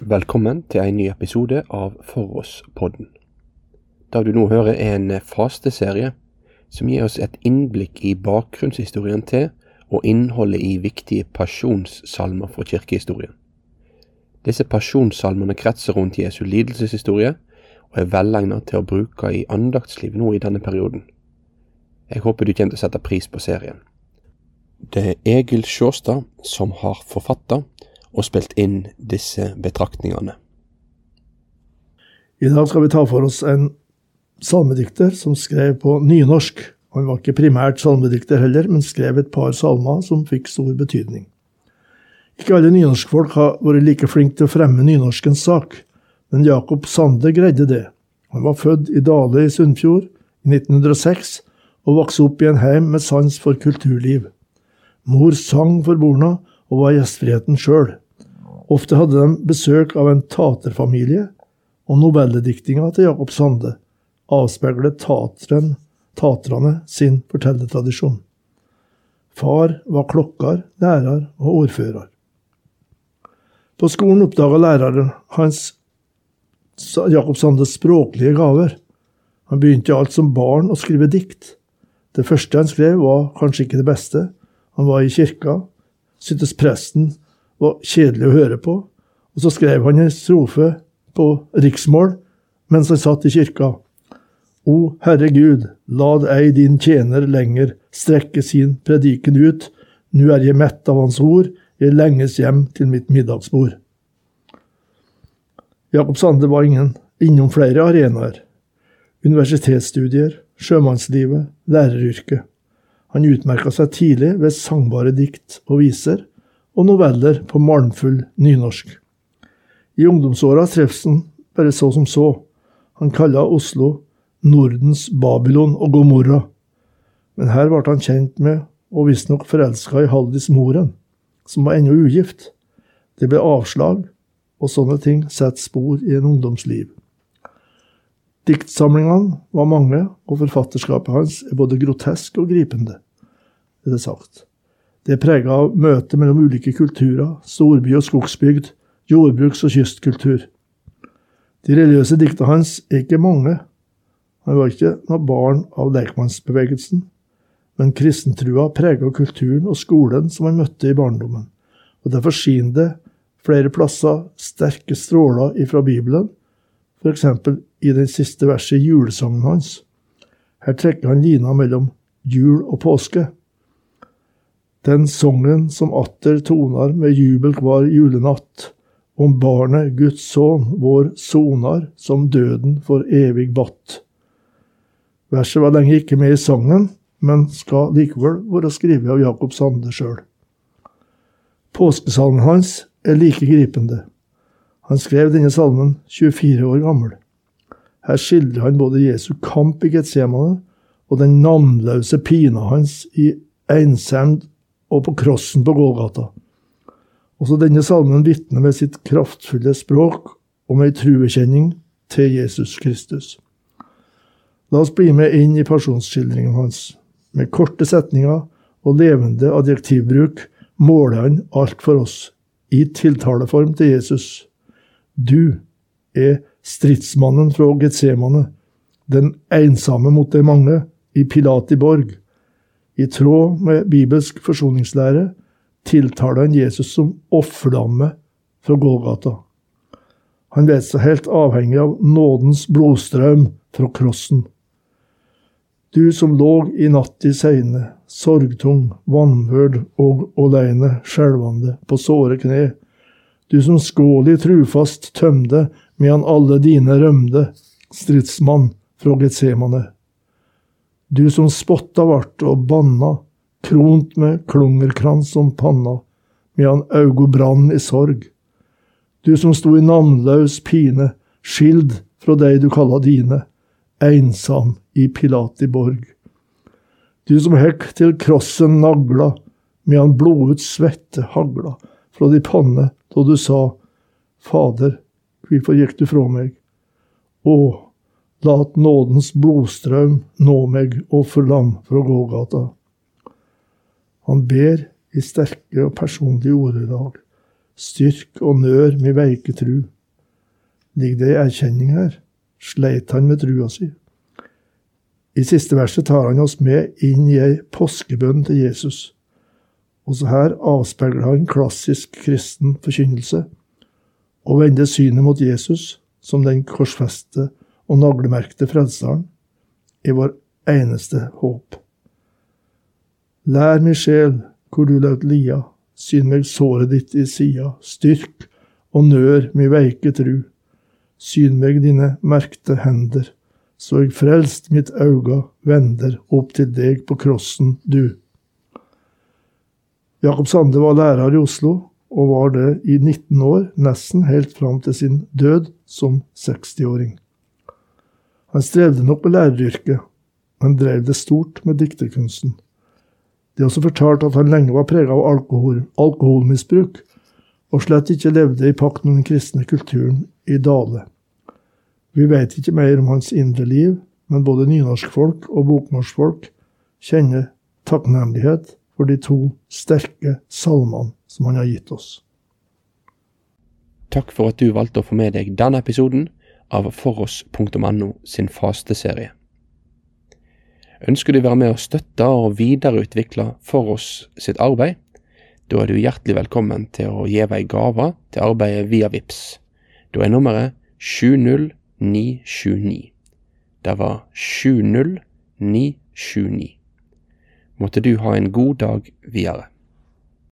Velkommen til en ny episode av For oss-podden. Det du nå hører er en fasteserie som gir oss et innblikk i bakgrunnshistorien til og innholdet i viktige pasjonssalmer fra kirkehistorien. Disse pasjonssalmene kretser rundt Jesu lidelseshistorie og er velegnet til å bruke i andaktsliv nå i denne perioden. Jeg håper du kommer til å sette pris på serien. Det er Egil Sjåstad som har forfatta og spilt inn disse betraktningene. I dag skal vi ta for oss en salmedikter som skrev på nynorsk. Han var ikke primært salmedikter heller, men skrev et par salmer som fikk stor betydning. Ikke alle nynorskfolk har vært like flinke til å fremme nynorskens sak, men Jakob Sande greide det. Han var født i Dale i Sunnfjord i 1906 og vokste opp i en heim med sans for kulturliv. Mor sang for borna og var gjestfriheten sjøl. Ofte hadde de besøk av en taterfamilie, og novellediktinga til Jakob Sande avspeiler tateren, taterne sin fortellertradisjon. Far var klokker, lærer og ordfører. På skolen oppdaga læreren hans Jakob Sandes språklige gaver. Han begynte alt som barn å skrive dikt. Det første han skrev, var kanskje ikke det beste. Han var i kirka, syntes presten var kjedelig å høre på, og så skrev han en strofe på riksmål mens han satt i kirka. O Herre Gud, lad ei din tjener lenger strekke sin prediken ut, nu er jeg mett av hans ord, jeg lenges hjem til mitt middagsbord. Jakob Sande var ingen innom flere arenaer. Universitetsstudier, sjømannslivet, læreryrket. Han utmerka seg tidlig ved sangbare dikt og viser, og noveller på malmfull nynorsk. I ungdomsåra treffes han bare så som så. Han kalla Oslo Nordens Babylon og Gomorra. Men her ble han kjent med, og visstnok forelska i Haldis Moren, som var ennå ugift. Det ble avslag, og sånne ting setter spor i en ungdomsliv. Diktsamlingene var mange, og forfatterskapet hans er både grotesk og gripende, er det sagt. Det er prega av møtet mellom ulike kulturer, storby og skogsbygd, jordbruks- og kystkultur. De religiøse dikta hans er ikke mange. Han var ikke noe barn av lekmannsbevegelsen, men kristentrua prega kulturen og skolen som han møtte i barndommen, og derfor skinner det flere plasser sterke stråler ifra Bibelen, f.eks i den siste verset i julesangen hans. Her trekker han lina mellom jul og påske. Den sangen som atter tonar med jubel hver julenatt, om barnet, Guds sønn, vår sonar, som døden for evig batt. Verset var lenge ikke med i sangen, men skal likevel være skrevet av Jakob Sande sjøl. Påskesalmen hans er like gripende. Han skrev denne salmen 24 år gammel. Her skildrer han både Jesu kamp i Getsemane og den navnløse pina hans i ensemd og på krossen på Gågata. Også denne salmen vitner med sitt kraftfulle språk om ei truekjenning til Jesus Kristus. La oss bli med inn i pasjonsskildringen hans. Med korte setninger og levende adjektivbruk måler han alt for oss, i tiltaleform til Jesus. Du er stridsmannen fra Getsemane, den ensomme mot de mange, i Pilatiborg. I tråd med bibelsk forsoningslære tiltaler han Jesus som offerlamme fra Golgata. Han vet seg helt avhengig av nådens blodstrøm fra krossen. Du som låg i natt i seine, sorgtung, vanvørd og åleine, skjelvande, på såre kne, du som skålig trufast tømde medan alle dine rømde, stridsmann fra Getsemane. Du som spotta vart og banna, kront med klungerkrans om panna, medan augo brann i sorg. Du som sto i navnlaus pine, skild fra dei du kalla dine, einsam i Pilatiborg. Du som hekk til krossen nagla, medan blodet svette hagla fra di panne da du sa, Fader, Hvorfor gikk du fra meg? Å, lat nådens blodstrøm nå meg, og forlam fra gågata. Han ber i sterke og personlige ordelag, styrk og nør mi veike tru. Ligger det erkjenning her? Sleit han med trua si? I siste verset tar han oss med inn i ei påskebønn til Jesus. Også her avspeiler han klassisk kristen forkynnelse, og vende synet mot Jesus som den korsfeste og naglemerkte frelseren er vår eneste håp. Lær mi sjel hvor du laut lia, syn meg såret ditt i sida, styrk og nør mi veike tru, syn meg dine merkte hender, så eg frelst mitt auga vender opp til deg på krossen du. Jakob Sande var lærer i Oslo, og var det i 19 år, nesten helt fram til sin død som 60-åring. Han strevde nok med læreryrket, men drev det stort med dikterkunsten. Det er også fortalt at han lenge var preget av alkohol, alkoholmisbruk, og slett ikke levde i pakt med den kristne kulturen i Dale. Vi vet ikke mer om hans indre liv, men både nynorskfolk og bokmorsfolk kjenner takknemlighet for de to sterke salmene som han har gitt oss. Takk for at du valgte å få med deg denne episoden av foross.no sin fasteserie. Ønsker du å være med å støtte og videreutvikle Foross sitt arbeid? Da er du hjertelig velkommen til å gi ei gave til arbeidet via VIPS. Da er nummeret 70929. Det var 70929. Måtte du ha en god dag videre.